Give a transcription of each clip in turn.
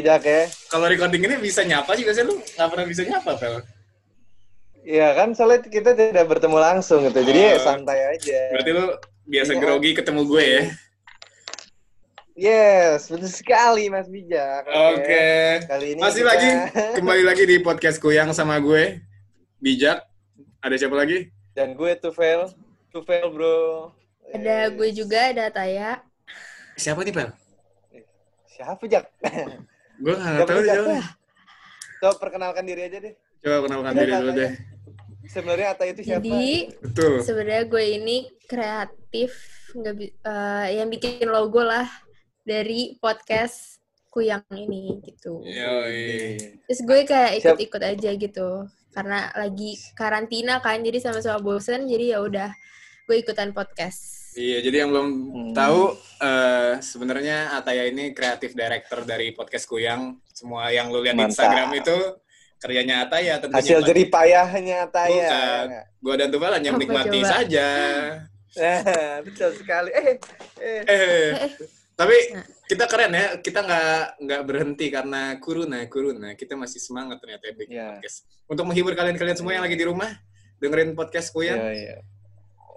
kita kalau lagi Jak ya. kalau recording ini bisa nyapa juga sih lu nggak pernah bisa nyapa, Pel. Iya kan soalnya kita tidak bertemu langsung gitu, jadi ya Oh. santai aja. Berarti lu biasa Iya. grogi ketemu gue ya. Yes, betul sekali Mas Bijak. Oke. Kali ini Masih kita- lagi kembali lagi di podcast Kuyang sama gue. Bijak. Ada siapa lagi? Dan gue Tufel, Tufel bro. Ada gue juga, ada Taya. Siapa nih, Pel? Siapa Jak? Gue nggak Siapa tahu siapa. Coba perkenalkan diri aja deh. Coba kenalkan Iya, diri dulu deh. Sebenarnya Ata itu siapa? Jadi Betul. sebenarnya gue ini kreatif, nggak bi- eh, yang bikin logo lah dari podcast Kuyang ini gitu. Yoi. Terus gue kayak ikut-ikut aja gitu, karena lagi karantina kan, jadi sama-sama bosen, jadi ya udah gue ikutan podcast. Iya, jadi yang belum Hmm. tahu eh, sebenarnya Ataya ini kreatif director dari podcast Kuyang. Semua yang lu lihat di. Instagram itu kerjanya Ataya tentunya. Hasil jerih payahnya Taya. Bukan. Gua dan Tufel hanya menikmati coba? saja. Betul sekali. Eh, eh. Eh, Eh, tapi Nah. kita keren ya. Kita nggak nggak berhenti karena kuruna kuruna. Kita masih semangat ternyata ya bikin Iya. podcast. Untuk menghibur kalian-kalian semua yang lagi di rumah dengerin podcast Kuyang. Iya, iya.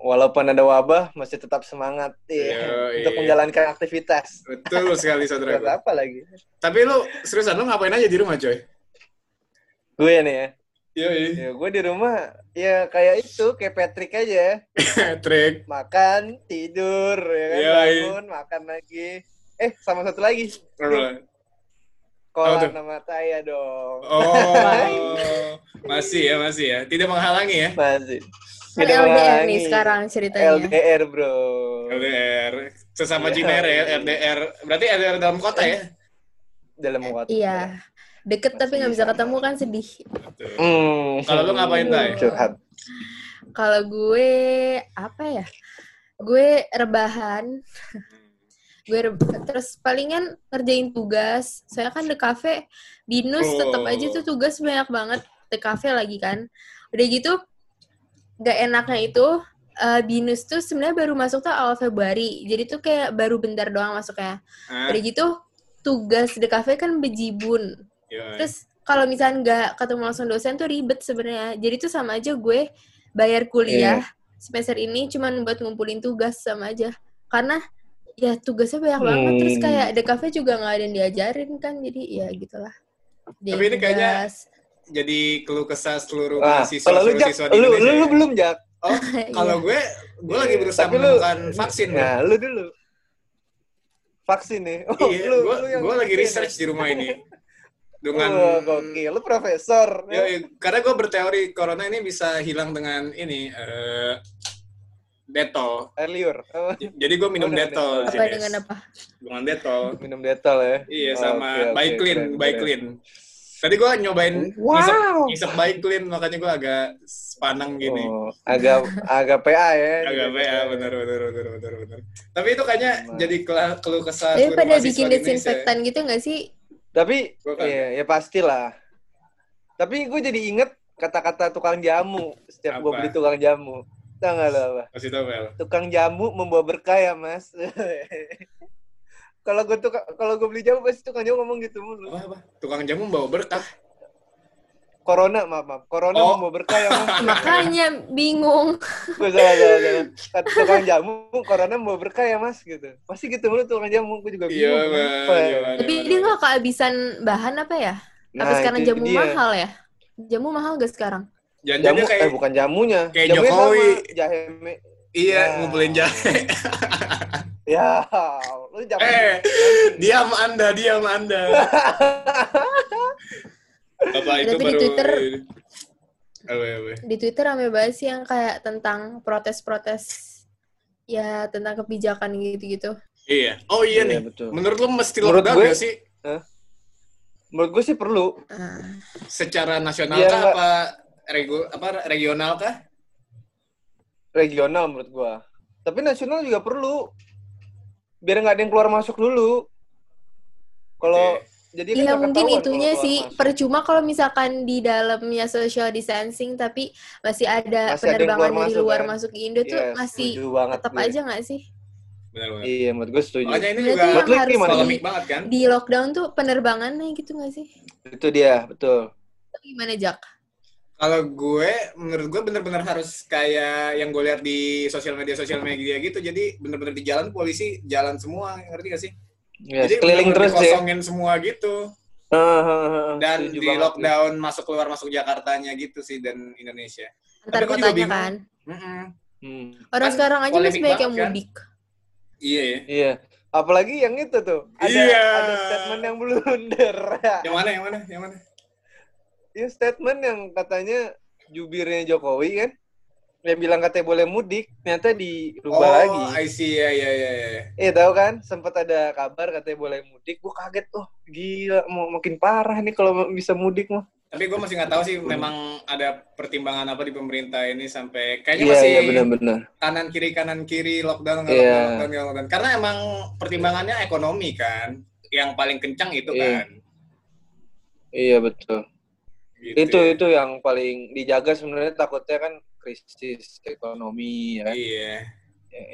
Walaupun ada wabah, masih tetap semangat iya, Yoi. untuk menjalankan aktivitas. Betul sekali Buat saudara. apa lagi? Tapi lu seriusan lu ngapain aja di rumah coy? Gue nih ya. Yoi. ya gue di rumah ya kayak itu, kayak Patrick aja. Trick. Makan, tidur, ya kan? Yoi. bangun, makan lagi. Eh, sama satu lagi. Apa? Kolam nama Taya dong. Oh, masih ya, masih ya. Tidak menghalangi ya. Masih. LDR nih sekarang ceritanya. LDR, bro. LDR. Sesama. Cinere ya, LDR. Berarti LDR dalam kota ya? Dalam waktu. Iya. Deket tapi nggak bisa Masih ketemu kan sedih. Betul. Hmm. Kalau lu ngapain, Tay? Curhat. Kalau gue apa ya? Gue rebahan. gue reb- terus palingan ngerjain tugas. Saya kan di kafe binus Oh. tetap aja tuh tugas banyak banget di kafe lagi kan. Udah gitu gak enaknya itu eh, binus tuh sebenarnya baru masuk tuh awal Februari. Jadi tuh kayak baru bentar doang masuknya. Udah gitu tugas di kafe kan bejibun. Yoi. Terus kalau misalnya nggak ketemu langsung dosen tuh ribet sebenarnya. Jadi tuh sama aja gue bayar kuliah semester ini cuman buat ngumpulin tugas sama aja. Karena ya tugasnya banyak banget. Terus Hmm. kayak di cafe juga nggak ada yang diajarin kan. Jadi ya gitulah. Dia Tapi ini kayaknya tugas. Jadi keluh kesah seluruh Nah, mahasiswa kalau lu siswa di lu, Indonesia. lu, lu ya. belum Jak. Oh, kalau Iya. gue, gue lagi Iya, berusaha tapi lu- menemukan vaksin. ya. Nah, lu dulu. Vaksin nih. Oh, iya, lu, gue lu yang gue lagi vaksin research ya? di rumah ini. Dengan Oh, gokil. Lu profesor. Ya, ya, karena gue berteori corona ini bisa hilang dengan ini eh detol. Air liur. Oh, Jadi gue minum Oh, detol. apa dengan apa? Dengan detol. minum detol ya. Iya Oh, sama oke, oke, by clean, keren, by keren. clean. Tadi gue nyobain Wow. ngisep, ngisep by clean, makanya gue agak sepanang gini. Oh, agak agak PA ya. Agak PA, bener, bener, bener, bener, bener. Tapi itu kayaknya jadi keluh kesah Tapi pada bikin desinfektan gitu nggak sih? Tapi kan. iya, ya pastilah. Tapi gue jadi inget kata-kata tukang jamu setiap gue beli tukang jamu. Tahu nggak lo apa? Kasih tau, Mel. Tukang jamu membawa berkah ya mas. kalau gue tuh kalau gue beli jamu pasti tukang jamu ngomong gitu mulu. Apa, apa? Tukang jamu bawa berkah. Corona maaf maaf. Corona Oh. membawa berkah ya mas. Makanya bingung. gue salah salah salah. Tukang jamu corona membawa berkah ya mas gitu. Pasti gitu mulu tukang jamu. Gue juga Iya, bingung. Bang. kenapa ya. Iya. Tapi dia nggak kehabisan bahan apa ya? apa Nah, sekarang itu jamu dia. mahal ya? Jamu mahal gak sekarang? Jangan Jamu kayak eh bukan jamunya. kayak Jamunya Jokowi. sama, jahe me- iya Ya. ngumpulin jahe. Ya, lu jamu. eh, diam Anda, diam Anda. Bapak itu Tapi di baru Twitter Apa, apa? di Twitter rame banget sih yang kayak tentang protes-protes ya tentang kebijakan gitu-gitu. Iya. Oh iya, Iya, nih. betul. Menurut lu mesti Menurut lockdown gue- sih? Menurut gue sih perlu. Nah, Secara nasional Biar kah apa regu apa regional kah? regional menurut gua. Tapi nasional juga perlu. Biar nggak ada yang keluar masuk dulu. Kalau Oke. jadi kan nggak mungkin itunya keluar sih masuk. percuma kalau misalkan di dalamnya social distancing tapi masih ada Masih ada penerbangan keluar dari masuk, luar kan? masuk ke Indo tuh Iya, masih tetap aja nggak sih? Benar-benar. Iya, menurut gue setuju. Makanya ini Berarti juga yang harus gimana? di, banget kan? di lockdown tuh penerbangannya gitu gak sih? Itu dia, betul. Gimana Jak? Kalau gue, menurut gue bener-bener harus kayak yang gue lihat di sosial media sosial media gitu. Jadi bener-bener di jalan polisi jalan semua, ngerti gak sih? Ya, Jadi keliling terus ya. dikosongin semua gitu. Dan setuju di lockdown masuk keluar masuk Jakartanya gitu sih dan Indonesia. Antar kotanya kan. Mm-mm. Hmm, Orang Kan sekarang aja masih banyak yang kan? mudik. Iya ya. Iya. Apalagi yang itu tuh. Ada, Iya. ada statement yang blunder. Yang mana? Yang mana? Yang mana? Iya statement yang katanya jubirnya Jokowi kan. Yang bilang katanya boleh mudik, ternyata dirubah oh, lagi. I see. Ya, ya, ya, ya. Eh tahu kan, sempat ada kabar katanya boleh mudik. Gue kaget, oh gila, mau makin parah nih kalau bisa mudik mah. Tapi gue masih nggak tahu sih memang ada pertimbangan apa di pemerintah ini sampai kayaknya Iya, masih iya benar-benar. kanan kiri kanan kiri lockdown nggak Iya. lockdown, lockdown, lockdown. Karena emang pertimbangannya ekonomi kan, yang paling kencang itu Iya. kan. Iya betul. Gitu itu ya. itu yang paling dijaga sebenarnya takutnya kan krisis ekonomi ya. kan. Iya.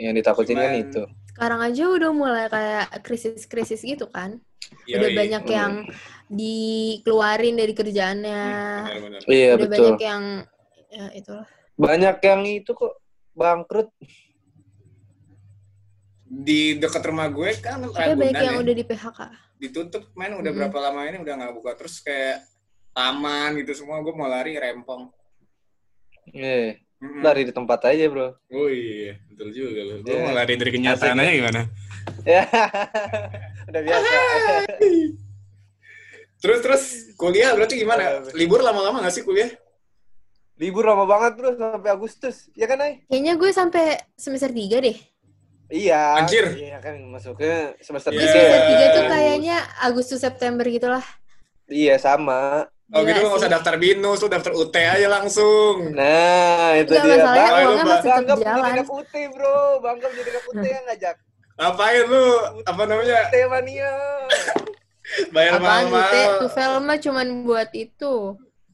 Yang ditakutin kan Cuman- itu. Sekarang aja udah mulai kayak krisis-krisis gitu kan. Yoi. udah banyak Hmm. yang dikeluarin dari kerjaannya. Benar-benar. Iya udah betul. banyak yang ya itulah. Banyak yang itu kok bangkrut. Di dekat rumah gue kan Tapi banyak yang ya. udah di PHK. ditutup main udah berapa lama ini udah nggak buka terus kayak taman gitu semua gue mau lari rempong. Iya. Mm-mm. Lari di tempat aja bro. Oh iya, betul juga loh. Gue Iya. mau lari dari kenyataan Asik. aja gimana? Ya. Udah biasa. Terus terus kuliah berarti gimana? Libur lama-lama nggak sih kuliah? Libur lama banget bro sampai Agustus. Ya kan Ay? Kayaknya gue sampai semester 3 deh. Iya. Anjir. Iya kan masuknya semester Iya. Gue tiga. semester 3 tuh kayaknya Agustus September gitulah. Iya sama. Oh gitu Gila lo nggak usah daftar binus, lu daftar UT aja langsung. Nah, itu Enggak dia. masalahnya Bang. uangnya Bang. masih jadi jalan. anak UT, bro. Bangga jadi UT yang ngajak. Ngapain lu? Apa namanya? UT mania. Bayar Apaan UT? mahal-mahal. Tufel mah cuman buat itu.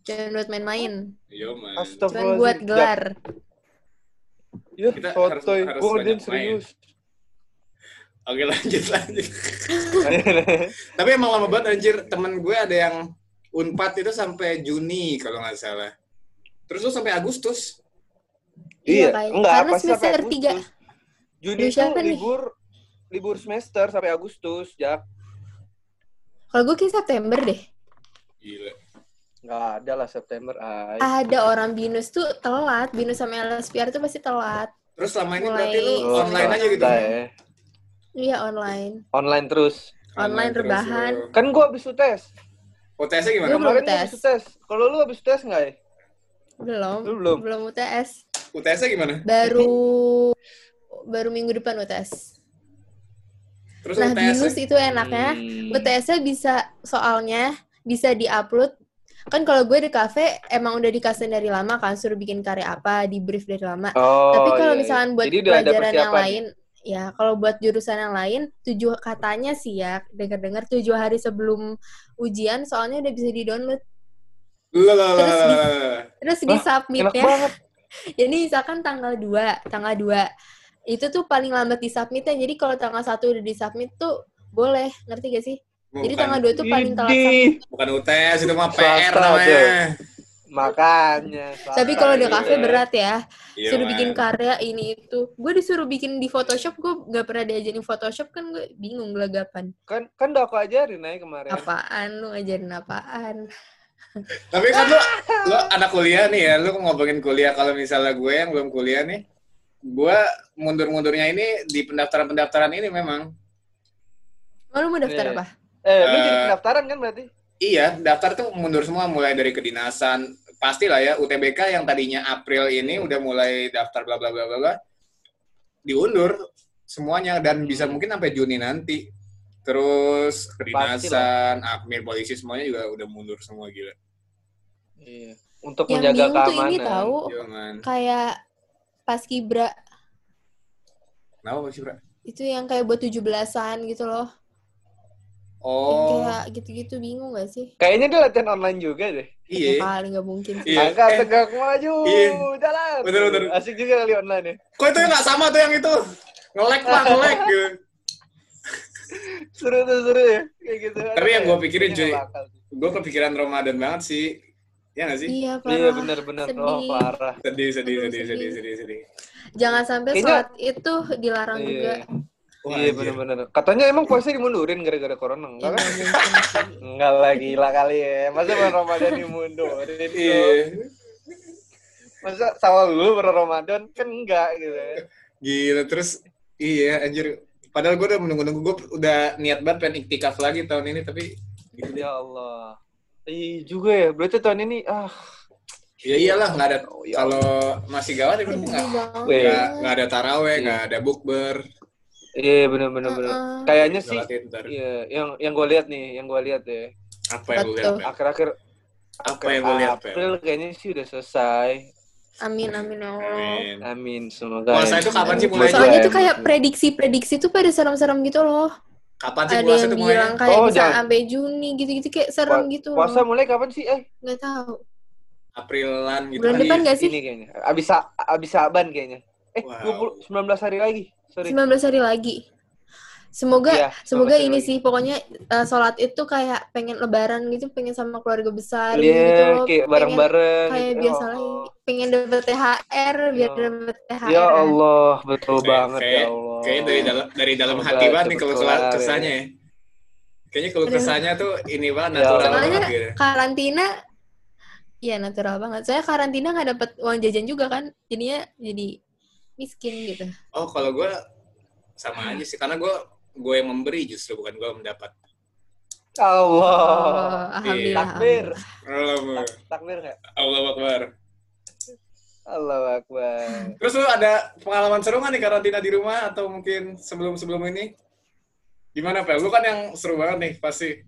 Jangan buat main-main. Iya man. Cuman buat gelar. Ya, Kita sotoy. Gue ngerjain main. serius. Oke lanjut lanjut. Tapi emang lama banget anjir. Temen gue ada yang Unpad itu sampai Juni kalau nggak salah. Terus lu sampai Agustus. Iya, iya, enggak karena apa semester sampai tiga. Agustus. Juni Lu itu siapa nih? libur libur semester sampai Agustus, Jak. Kalau gue kayak September deh. Gila. Enggak ada lah September. Ay. Ada orang binus tuh telat. Binus sama LSPR tuh pasti telat. Terus selama ini Mulai- berarti lu Oh, online aja gitu. ya. Iya online. Online terus. Online terus, rebahan. lu. Kan gue habis UTS. UTS-nya gimana? Gua belum Kemarin gua UTS. UTS. Kalau lu habis UTS enggak ya? Belum. Lu belum? Belum UTS. UTS-nya gimana? Baru baru minggu depan UTS. Terus Nah, UTS binus itu enaknya Hmm. UTS-nya bisa soalnya bisa diupload kan kalau gue di kafe emang udah dikasih dari lama kan suruh bikin karya apa di brief dari lama Oh, tapi kalau iya, iya. misalkan buat Jadi pelajaran yang lain ya kalau buat jurusan yang lain tujuh katanya sih ya dengar-dengar tujuh hari sebelum ujian soalnya udah bisa di download Lalalala. Terus di- terus di Wah, Enak submitnya banget. jadi misalkan tanggal 2 tanggal 2 itu tuh paling lambat di submitnya jadi kalau tanggal satu udah di submit tuh boleh ngerti gak sih jadi tanggal 2 tuh paling telat submit Bukan UTS, itu mah PR namanya. tuh. Makanya. tapi kalau di kafe berat ya Iya, suruh Man. bikin karya ini itu gue disuruh bikin di Photoshop gue nggak pernah diajarin Photoshop kan gue bingung gelagapan Kan kan udah aku ajarin aja kemarin. apaan lu ngajarin apaan Tapi kan lu, lu anak kuliah nih ya, lu ngomongin kuliah. Kalau misalnya gue yang belum kuliah nih, gue mundur-mundurnya ini di pendaftaran-pendaftaran ini memang. oh, lu mau daftar apa Eh, lu Eh, jadi pendaftaran kan berarti? Iya, daftar tuh mundur semua mulai dari kedinasan. Pastilah ya, UTBK yang tadinya April ini udah mulai daftar bla bla bla bla bla. Diundur semuanya dan bisa mungkin sampai Juni nanti. Terus kedinasan, admin, polisi semuanya juga udah mundur semua gila. Iya. Untuk yang menjaga tuh keamanan. ini tahu Jangan. kayak pas kibra Kenapa sih, Bra? itu yang kayak buat 17-an gitu loh Oh, kayak gitu-gitu bingung gak sih Kayaknya dia latihan online juga deh. iya. Ya kali nggak mungkin sih. Iya. Angkat Eh, tegak maju, iya. jalan. Bener, bener. Asik juga kali online ya. Kok itu nggak sama tuh yang itu? ngelek lah ngelek gitu. seru tuh seru ya kayak gitu Tapi yang gua pikirin, cuy, gue kepikiran Ramadan banget sih ya nggak sih Iya, parah. iya bener-bener Sedih. oh parah sedih sedih sedih sedih sedih. sedih sedih Jangan sampai Kayaknya- sholat itu dilarang iya juga. Wah, iya anjir. bener-bener. Katanya emang puasa dimundurin gara-gara corona? Enggak kan? Sih. enggak lah gila kali ya. Masa bulan Ramadan dimundurin iya. Masa sama dulu bulan Ramadan? Kan enggak gitu. Ya gila terus iya anjir. Padahal gue udah menunggu-nunggu gue udah niat banget pengen iktikaf lagi tahun ini tapi gitu deh. ya Allah. Iya juga ya berarti tahun ini ah. Ya iyalah nggak ada Oh, ya kalau masih gawat ya Sedih nggak nggak nggak ada taraweh nggak ada bukber iya bener-bener bener Heeh. kayaknya sih iya yang yang gue lihat nih yang gue lihat ya apa yang lu lihat akhir-akhir apa yang lu lihat? April kayaknya sih udah selesai Amin, amin ya Allah. Amin. amin semoga Puasa itu kapan sih mulainya? Soalnya tuh kayak prediksi-prediksi tuh pada serem-serem gitu loh. kapan sih Ada puasa yang tuh mulainya bilang kayak Oh, bisa jangan. sampai Juni gitu-gitu kayak serem Pu- gitu puasa loh. mulai kapan sih eh Nggak tahu. Aprilan gitu Bulan kali. depan nggak sih? ini kayaknya abis abis Saban kayaknya eh Wow. 20 19 hari lagi sorry 19 hari lagi. Semoga Iya, semoga 19 hari ini lagi. sih pokoknya uh, sholat itu kayak pengen lebaran gitu, pengen sama keluarga besar Iya, gitu kayak bareng-bareng kayak gitu. biasa Ya lagi. Allah. Pengen dapet THR biar Ya. dapet THR. Ya Allah, betul Kayak- banget kayak- ya Allah. Kayaknya dari dalam dari dalam Semoga hati banget nih kalau kelar ya. kesahnya ya. Kayaknya kalau Aduh. kesahnya tuh ini banget Ya natural Allah. banget gitu. karantina Iya natural banget. Saya karantina nggak dapet uang jajan juga kan, jadinya jadi miskin gitu. Oh kalau gue sama aja sih karena gue gue yang memberi justru bukan gue mendapat. Allah. Oh, alhamdulillah. Takbir. Allah Tak- Takbir nggak? Allah Akbar. Allah Akbar. Terus lu ada pengalaman seru nggak nih karantina di rumah atau mungkin sebelum sebelum ini? Gimana Pel? Lu kan yang seru banget nih pasti.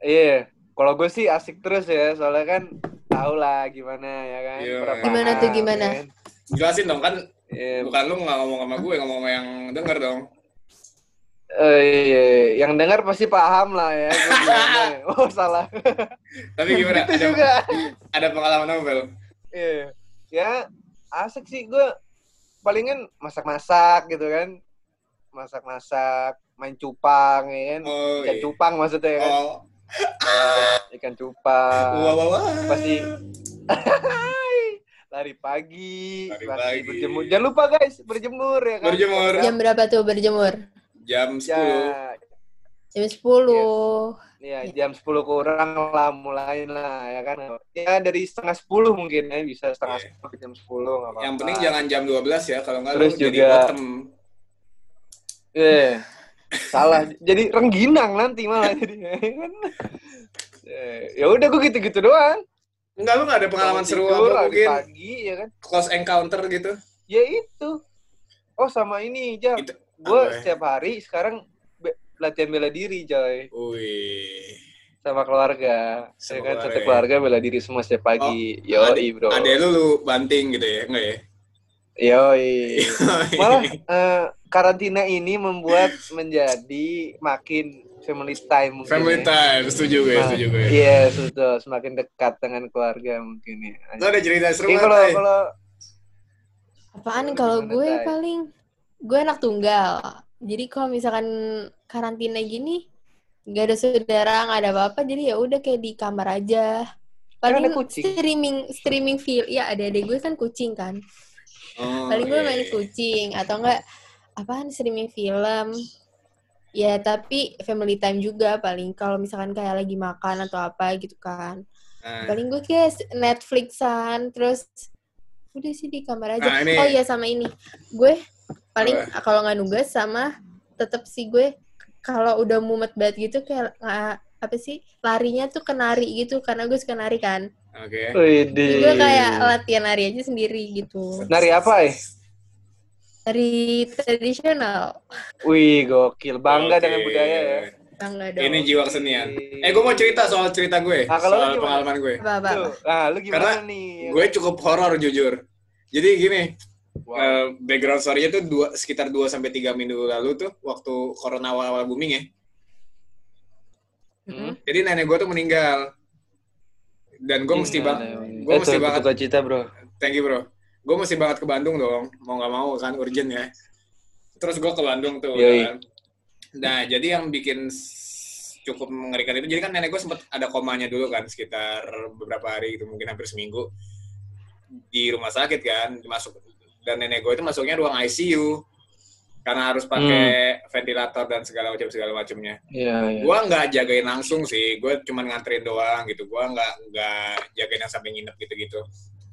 Iya, kalau gue sih asik terus ya, soalnya kan tau lah gimana ya kan. Iya. perapaan, Gimana tuh, gimana? kan. Jelasin dong kan Iya, bukan lu nggak ngomong sama gue ngomong sama yang denger dong. Eh, iya, yang dengar pasti paham lah ya. Oh salah. Tapi gimana? Itu Ada, juga. ada pengalaman Pel? Iya, ya asik sih gue. Palingan masak-masak gitu kan, masak-masak, main cupang ya kan. Oh, Ikan iya. cupang maksudnya ya kan. Oh, Ikan cupang. wah, wah, wah. Pasti lari pagi, Lari pagi. berjemur. Jangan lupa guys, berjemur ya kan. Berjemur. Jam berapa tuh berjemur? Jam 10. Ya, Jam 10. ya jam 10 kurang lah mulai lah ya kan. Ya dari setengah 10 mungkin ya bisa setengah Iya. 10 ke jam 10 nggak apa-apa. Yang penting jangan jam 12 ya, kalau nggak Terus lu jadi juga- bottom. Iya. Salah. Jadi rengginang nanti malah jadi ya kan. Eh, Ya udah gue gitu-gitu doang. Enggak, lu nggak ada pengalaman seru apa mungkin pagi ya kan. close encounter gitu? Ya itu. Oh sama ini, Jam. Itu Gue ya? setiap hari sekarang be- latihan bela diri, Joy. Wih. Sama keluarga. Sama ya kan, keluarga satu ya. keluarga bela diri semua setiap pagi. Yoi, bro. Ada lu lu banting gitu ya, enggak ya? Yoi. Malah eh, karantina ini membuat menjadi makin family time mungkin. Family ya. time, setuju gue, Nah, setuju gue. Iya, sudah semakin dekat dengan keluarga mungkin ya. Lu ada cerita seru nggak, kalau Tai? kalau Apaan kalau gue Tay? paling gue anak tunggal. Jadi kalau misalkan karantina gini nggak ada saudara, nggak ada apa-apa, jadi ya udah kayak di kamar aja. Kan ada Paling kucing. streaming streaming film ya ada adik gue kan kucing kan. Oh, Paling gue iya, main iya. kucing atau enggak apaan streaming film. Ya tapi family time juga paling kalau misalkan kayak lagi makan atau apa gitu kan. Nah, Paling gue kayak Netflixan terus udah sih di kamar aja. Nah, ini- Oh iya sama ini. Gue paling kalau nggak nugas sama tetap sih gue kalau udah mumet banget gitu kayak nggak apa sih larinya tuh ke nari gitu karena gue suka nari kan. Oke. Widih. Jadi gue kayak latihan nari aja sendiri gitu. Nari apa ya? Nari tradisional. Wih, gokil. Bangga Oke. dengan budaya ya. Bangga dong. Ini jiwa kesenian. Eh, gue mau cerita soal cerita gue, Nah, kalau soal gimana? pengalaman gue. Apa, apa, apa. Tuh. Nah, lu gimana Karena nih? Gue cukup horor jujur. Jadi gini, Wow. eh, background story-nya tuh dua, sekitar 2 sampai 3 minggu lalu tuh waktu corona awal-awal booming ya. Mm-mm. Jadi nenek gue tuh meninggal. Dan gue mesti banget, gue Eh, mesti banget, cita, bro. thank you bro. Gue mesti banget ke Bandung dong, mau nggak mau kan urgent ya. terus gue ke Bandung tuh. Yoi. kan. Nah, jadi yang bikin cukup mengerikan itu, jadi kan nenek gue sempat ada komanya dulu kan, sekitar beberapa hari gitu, mungkin hampir seminggu di rumah sakit kan, masuk dan nenek gue itu masuknya ruang ICU karena harus pakai ventilator dan segala macam segala macamnya. Iya, iya. Gua nggak jagain langsung sih, gue cuman nganterin doang gitu. Gua nggak nggak jagain yang sampai nginep gitu-gitu.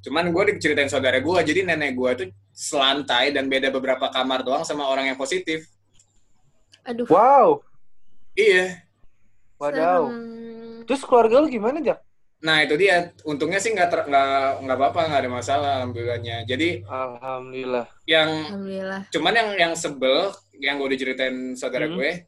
Cuman gue diceritain saudara gue, jadi nenek gue itu selantai dan beda beberapa kamar doang sama orang yang positif. Aduh. Wow. Iya. Wadaw. Terus keluarga lu gimana, Jak? Nah itu dia. Untungnya sih nggak ter- nggak nggak apa-apa, nggak ada masalah alhamdulillahnya. Jadi Alhamdulillah. yang Alhamdulillah. cuman yang yang sebel, yang gue diceritain saudara Hmm. gue,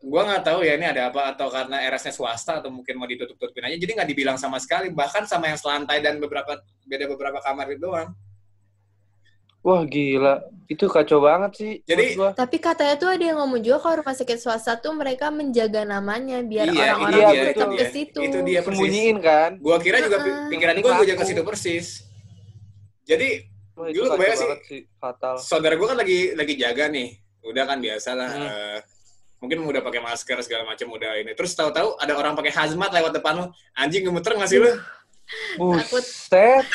gue nggak tahu ya ini ada apa atau karena RS-nya swasta atau mungkin mau ditutup-tutupin aja. Jadi nggak dibilang sama sekali, bahkan sama yang selantai dan beberapa beda beberapa kamar itu doang. Wah, gila. Itu kacau banget sih. Jadi- gua. Tapi katanya tuh ada yang ngomong juga kalau rumah sakit swasta tuh mereka menjaga namanya biar Iya, orang-orang dia, tetap itu ke dia. situ. Itu dia. persis. sembunyiin kan? Gua kira juga Heeh. pikiran Ini gue gue ke situ persis. Jadi Wah, Dulu kebayang sih. sih. Fatal. saudara gue kan lagi lagi jaga nih, udah kan biasa lah. Hmm. eh, mungkin udah pakai masker segala macam udah ini. Terus tahu-tahu ada orang pakai hazmat lewat depan lu, anjing gemeter nggak sih lu? Takut. Buset.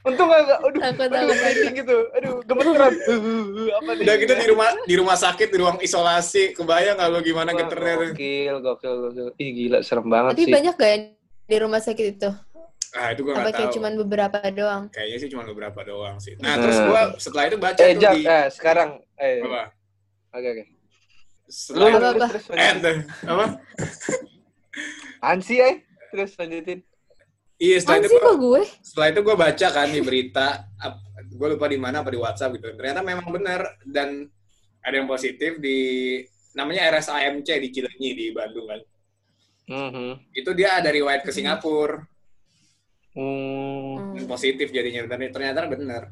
Untung gak, gak aduh, Takut, aduh, takut. gitu. Aduh, gemeteran. apa nih? udah gitu di rumah di rumah sakit di ruang isolasi, kebayang nggak lu gimana Wah, geternya tuh? Gokil, gokil, gokil. Ih, gila, serem banget Tapi sih. banyak gak yang di rumah sakit itu? Ah itu gue Apa nggak kayak tahu. cuman beberapa doang? Kayaknya sih cuma beberapa doang sih. Nah Hmm. terus gue setelah itu baca Eh, tuh Jak, di eh, sekarang. Eh, apa? oke, oke. Lu, Setelah Apa, eh, apa? Ansi, eh. Terus lanjutin. Iya setelah Apaan itu gua- kok gue? setelah itu gue baca kan di berita, gue lupa di mana apa di WhatsApp gitu. Ternyata memang benar dan ada yang positif di namanya RSAMC di Cilenyi di Bandung kan. Mhm. Itu dia ada riwayat ke Singapura Hmm. dan positif jadinya ternyata benar.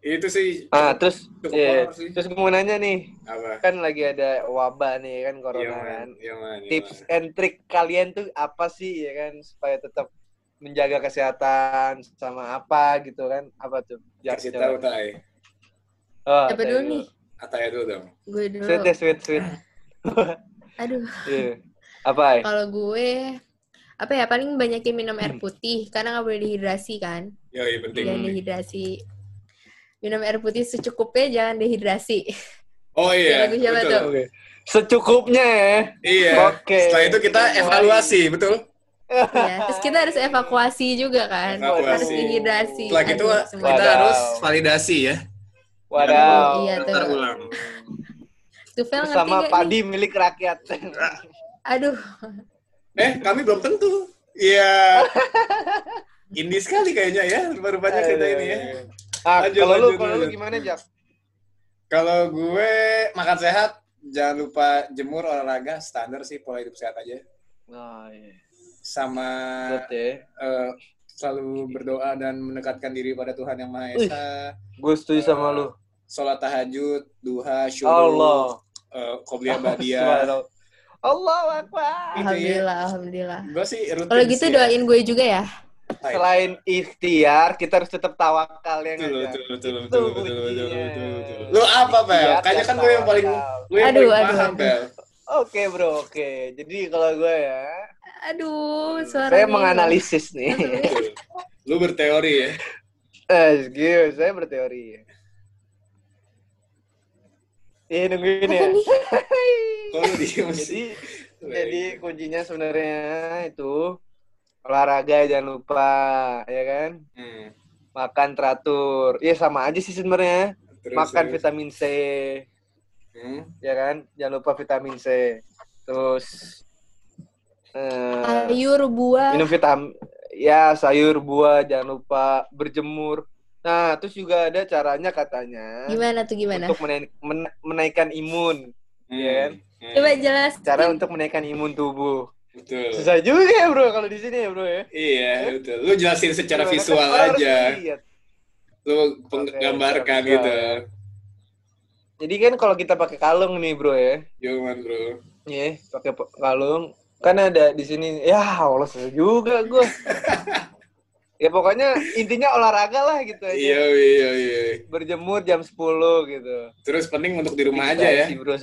Itu sih Ah, terus, cukup iya. sih. terus gue mau nanya nih, apa? kan lagi ada wabah nih kan corona kan. man. Iya, man. Iya, Tips man. and trick kalian tuh apa sih ya kan supaya tetap menjaga kesehatan sama apa gitu kan? Apa tuh? Jak, Kasih tahu Tai. Oh, tanya dulu nih? Ataya dulu dong. Gue dulu. Sweet deh, sweet, sweet. Aduh. Iya. Apa ya? Kalau gue apa ya paling banyakin minum air putih karena nggak boleh dehidrasi kan iya penting. jangan dehidrasi minum air putih secukupnya jangan dehidrasi Oh iya, Lagu siapa betul. tuh? Oke. Secukupnya ya. Iya. Oke. Setelah itu kita evaluasi, betul? ya terus kita harus evakuasi juga kan Evakuasi. harus dehidrasi Setelah itu kita Wadaw. harus validasi ya. Wadaw. Iya, tuh. Ntar ulang. Tufel ngerti Bersama gak padi nih? milik rakyat. aduh Eh, kami belum tentu. Iya. Ini sekali kayaknya ya, rupa-rupanya kita ini ya. Ah, Lanjut, kalau lu, kalau lu gimana, Jak? Kalau gue makan sehat, jangan lupa jemur olahraga, standar sih pola hidup sehat aja. Oh, iya. Sama Betul ya. eh, selalu berdoa dan mendekatkan diri pada Tuhan Yang Maha Esa. Gue setuju sama lu. Sholat tahajud, duha, syukur, Allah. eh, badiyah. Subhanallah. Allah Akbar. Ya. alhamdulillah alhamdulillah Gue sih rutin kalau gitu sih ya. doain gue juga ya. Selain ikhtiar, kita harus tetap tawakal ya Betul, betul, betul, Itu betul, betul, betul, kuncinya. betul, betul. Lu apa, Bel? Kayaknya kan gue yang paling, lu yang Aduh, paling aduh, paham. Bel. Oke bro, oke. Jadi kalau gue ya, aduh suara saya menganalisis nih. Lu berteori ya. Eh, gitu, saya berteori. Iya nungguin ya. diem sih? Jadi, jadi kuncinya sebenarnya itu olahraga jangan lupa, ya kan? Hmm. Makan teratur. Iya sama aja sih sebenarnya. Makan terus. vitamin C, Hmm. ya kan? Jangan lupa vitamin C. Terus eh, sayur buah minum vitamin ya sayur buah jangan lupa berjemur nah terus juga ada caranya katanya gimana tuh gimana untuk menai- men- menaikkan imun Iya kan? Hmm. coba jelas cara untuk menaikkan imun tubuh Betul. susah juga ya bro kalau di sini ya bro ya Iya, betul. Lu jelasin secara Gimana? visual Kan aja. lihat. Lu penggambarkan secara gitu. jadi kan kalau kita pakai kalung nih bro ya Gimana, Bro? Iya, pakai pe- kalung. Kan ada di sini. Ya Allah, susah juga gue. Ya pokoknya intinya olahraga lah gitu aja. Iya, iya, iya. Berjemur jam 10 gitu. Terus penting untuk di rumah Gitu aja ya. sih, bro.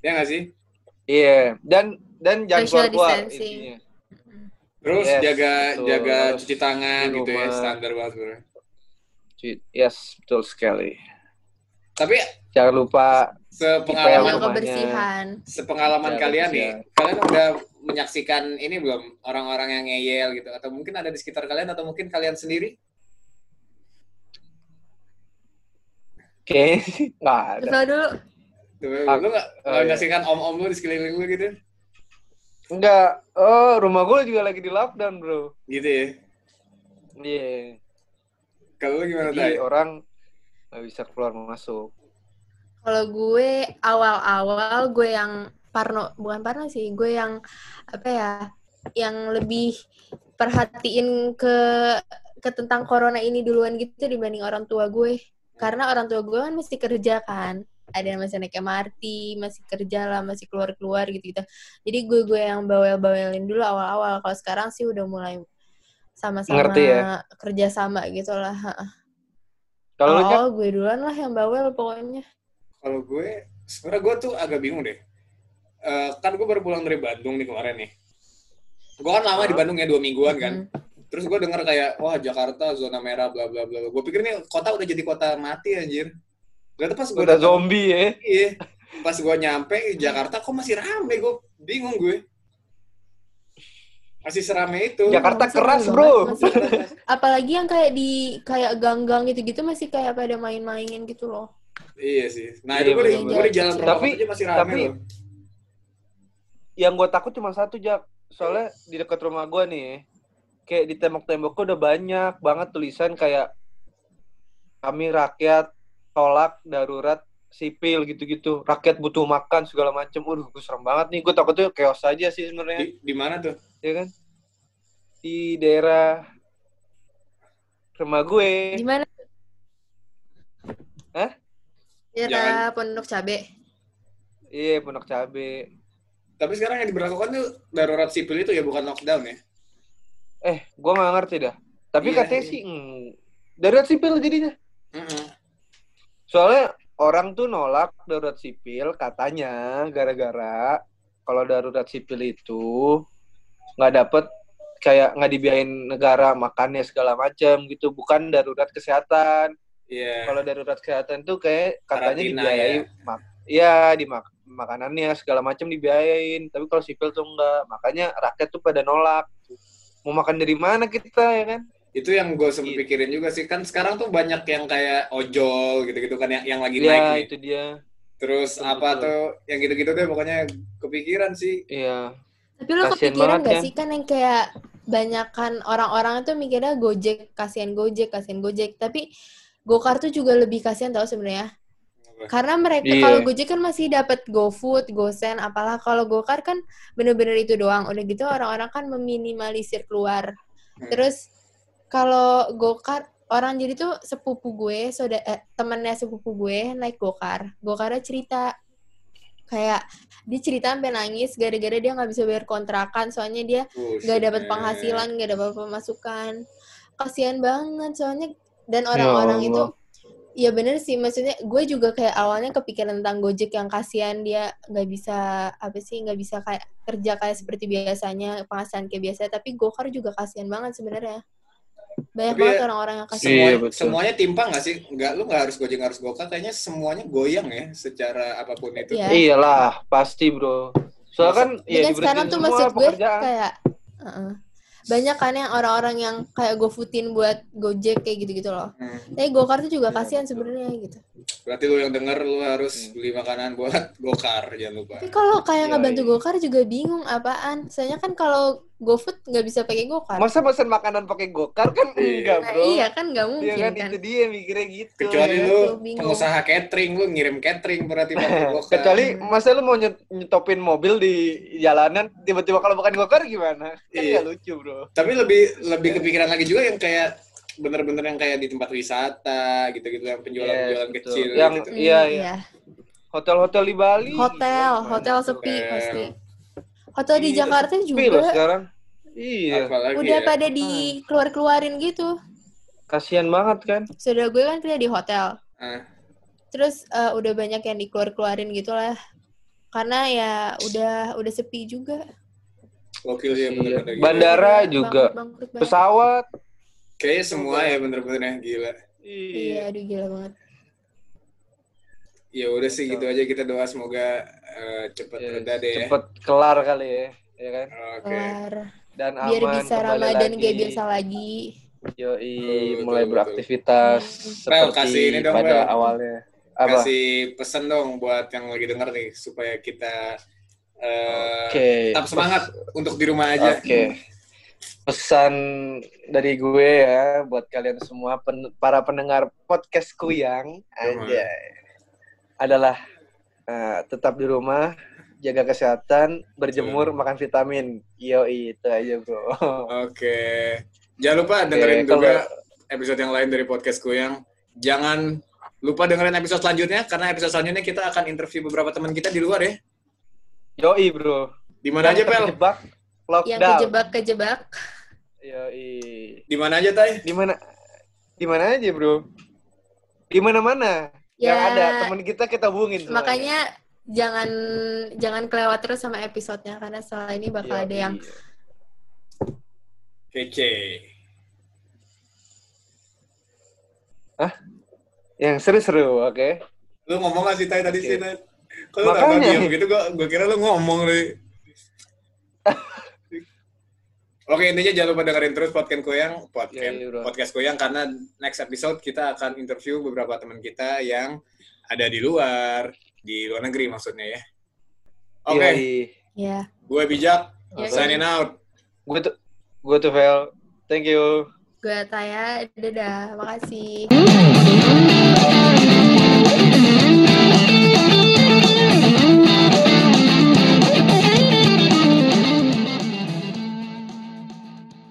Ya nggak sih? Iya, dan dan jangan keluar-keluar intinya. Terus Yes, jaga betul. jaga cuci tangan gitu ya, standar banget bro. Cuy, Yes, betul sekali. Tapi Jangan lupa sepengalaman kebersihan. sepengalaman Ya, kalian nih, kebersihan. kalian udah menyaksikan ini belum orang-orang yang ngeyel gitu atau mungkin ada di sekitar kalian atau mungkin kalian sendiri? kayaknya sih nggak ada. Coba dulu. Tuh, lu nggak oh, nggak iya. menyaksikan om-om lu di sekeliling lu gitu? Enggak. Oh, rumah gue juga lagi di lockdown, bro. Gitu ya. Iya. Kalau lu gimana Jadi orang nggak bisa keluar masuk. Kalau gue awal-awal gue yang parno, bukan parno sih, gue yang apa ya, yang lebih perhatiin ke ke tentang corona ini duluan gitu dibanding orang tua gue. Karena orang tua gue kan mesti kerja kan. Ada yang masih naik MRT, masih kerja lah, masih keluar-keluar gitu-gitu. Jadi gue gue yang bawel-bawelin dulu awal-awal. Kalau sekarang sih udah mulai sama-sama Ngerti ya? kerja sama gitu lah. Kalau Oh, gue duluan lah yang bawel pokoknya. Kalau gue, sebenarnya gue tuh agak bingung deh. Eh, kan gue baru pulang dari Bandung nih kemarin nih. Gue kan lama di Hah? Bandung ya dua mingguan kan. Hmm. Terus gue denger kayak, wah Jakarta zona merah bla bla bla. Gue pikir nih kota udah jadi kota mati anjir. Gak pas gue udah zombie ya. Iya. Pas gue nyampe Jakarta kok masih rame gue. Bingung gue. Masih serame itu. Jakarta Masih keras, bro. masih. Apalagi yang kayak di kayak gang-gang gitu-gitu masih kayak pada main-mainin gitu loh. Iya sih. Nah Iya, itu gue di, gue di jalan Tapi- aja masih rame tapi- loh. Yang gue takut cuma satu, Jak. Soalnya di dekat rumah gue nih, kayak di tembok-temboknya udah banyak banget tulisan kayak kami rakyat tolak darurat sipil gitu-gitu. Rakyat butuh makan segala macem. Waduh, gue serem banget nih. Gue takutnya chaos aja sih sebenarnya. Di, di mana tuh? ya kan? Di daerah rumah gue. Di mana? Hah? Daerah Pondok Cabe. Iya, Pondok Cabe. Tapi sekarang yang diberlakukan tuh darurat sipil itu ya bukan lockdown ya? Eh, gue nggak ngerti dah. Tapi Iya, katanya iya. sih mm, darurat sipil jadinya. Mm-mm. Soalnya orang tuh nolak darurat sipil katanya gara-gara kalau darurat sipil itu nggak dapet kayak nggak dibiayain negara makannya segala macam gitu. Bukan darurat kesehatan. Iya. kalau darurat kesehatan tuh kayak katanya Karantina, dibiayai ya. mak ya di mak- makanannya segala macam dibiayain. Tapi kalau sipil tuh enggak makanya rakyat tuh pada nolak. Mau makan dari mana kita ya kan Itu yang gue sempat Gitu. pikirin juga sih. Kan sekarang tuh banyak yang kayak ojol gitu-gitu kan yang, yang lagi naik Iya nih. itu dia Terus Betul, apa betul. tuh yang gitu-gitu deh pokoknya kepikiran sih. iya Tapi lo Kasian kepikiran banget, gak kan? sih kan yang kayak banyakan orang-orang itu mikirnya Gojek, kasihan Gojek, kasihan Gojek. Tapi Gokar tuh juga lebih kasihan tau sebenarnya. Karena mereka Iya. kalau Gojek kan masih dapat GoFood, GoSend, apalah kalau Gokar kan bener-bener itu doang. Udah gitu orang-orang kan meminimalisir keluar. Hmm. Terus kalau Gokar orang jadi tuh sepupu gue, soda eh, temennya sepupu gue naik Gokar. Gokarnya cerita kayak dia cerita sampai nangis gara-gara dia nggak bisa bayar kontrakan soalnya dia nggak dapat penghasilan nggak dapat pemasukan. Kasihan banget soalnya dan orang-orang Ya itu ya bener sih maksudnya gue juga kayak awalnya kepikiran tentang Gojek yang kasihan dia nggak bisa apa sih nggak bisa kayak kerja kayak seperti biasanya penghasilan kayak biasa tapi Gokar juga kasihan banget sebenarnya banyak Tapi banget ya, orang-orang yang Semuanya, Iya, betul. semuanya timpang gak sih? Nggak, lu nggak harus gojek, nggak harus gokar. Kayaknya semuanya goyang ya, secara apa pun itu. Iya. iyalah pasti bro soalnya kan ya kan sekarang tuh maksud gue pekerjaan kayak uh-uh. banyak kan yang orang-orang yang kayak GoFoodin buat Gojek kayak gitu-gitu loh. Hmm. Tapi Gokar tuh juga kasihan sebenarnya gitu. Berarti lu yang denger, lu harus Hmm. beli makanan buat gokar, jangan lupa. Tapi kalau kayak Iya, ngebantu iya. Gokar juga bingung apaan. Soalnya kan kalau GoFood nggak bisa pakai Gokar. masa pesan makanan pakai gokar kan Iya. enggak Nah, bro iya kan nggak Iya mungkin kan, kan. itu dia mikirnya gitu Kecuali Iya, lu bingung. pengusaha catering, lu ngirim catering berarti pakai gokar. kecuali masa lu mau nyet- nyetopin mobil di jalanan tiba-tiba kalau bukan gokar gimana kan Iya. lucu bro Tapi lebih lebih kepikiran lagi juga yang kayak bener-bener yang kayak di tempat wisata gitu-gitu yang penjualan-penjualan Yes, betul. kecil Yang- gitu. Hmm, Iya, iya. hotel-hotel di Bali Hotel, hotel sepi Hotel. Pasti. Hotel di Iya, Jakarta juga. loh sekarang Iya, Apalagi Udah ya. pada di keluar-keluarin gitu. kasihan banget kan. Saudara gue kan kerja di hotel. Ah, Terus eh, udah banyak yang dikeluar-keluarin gitu lah. Karena ya udah udah sepi juga. gokil sih Iya. bener-bener gila. Bandara Bangkrut, juga. bangkrut banget. Pesawat. Kayaknya semua ya bener-bener ya gila. Iya, aduh gila banget. Ya udah sih gitu aja kita doa semoga eh, cepet Iya, reda deh ya. Cepet kelar kali ya, ya kan? Oke. Kelar. Dan aman. Biar bisa Ramadan lagi. kayak biasa lagi. Yoi, Betul, mulai betul, beraktivitas Bel, seperti kasih ini dong, pada Bel. awalnya. Apa? Kasih pesan dong buat yang lagi denger nih supaya kita eh, Oke. tetap semangat untuk di rumah aja. Oke. Pesan dari gue ya buat kalian semua pen- para pendengar podcast Kuyang aja adalah eh, tetap di rumah, jaga kesehatan, berjemur, makan vitamin. Yoi, itu aja, Bro. Oke. Jangan lupa dengerin Oke, juga kalau- episode yang lain dari podcast yang Jangan lupa dengerin episode selanjutnya karena episode selanjutnya kita akan interview beberapa teman kita di luar ya. Yoi, Bro. Di mana aja, Pel? Terjebak lockdown. Yang kejebak-kejebak. Yoi. Di mana aja, Tai? Di mana? Di mana aja, Bro? Di mana-mana. Ya, Yang ada teman kita kita hubungin. semuanya. Makanya jangan jangan kelewat terus sama episodenya karena setelah ini bakal Yoi. ada yang Kece. yang seru-seru, oke? Lu ngomong gak sih, Tai, tadi Oke. sih? Kalau Makanya. diam gitu, gua, gua kira lu ngomong, nih. Oke, intinya jangan lupa dengerin terus podcast Koyang, podcast, Iya, iya, bro. podcast Koyang, karena next episode kita akan interview beberapa teman kita yang ada di luar, di luar negeri maksudnya ya. Oke, Yoi. ya. gue bijak, Yoi. signing out. Gue tuh, gue tuh Vel. Thank you. Gue Taya, dadah, makasih.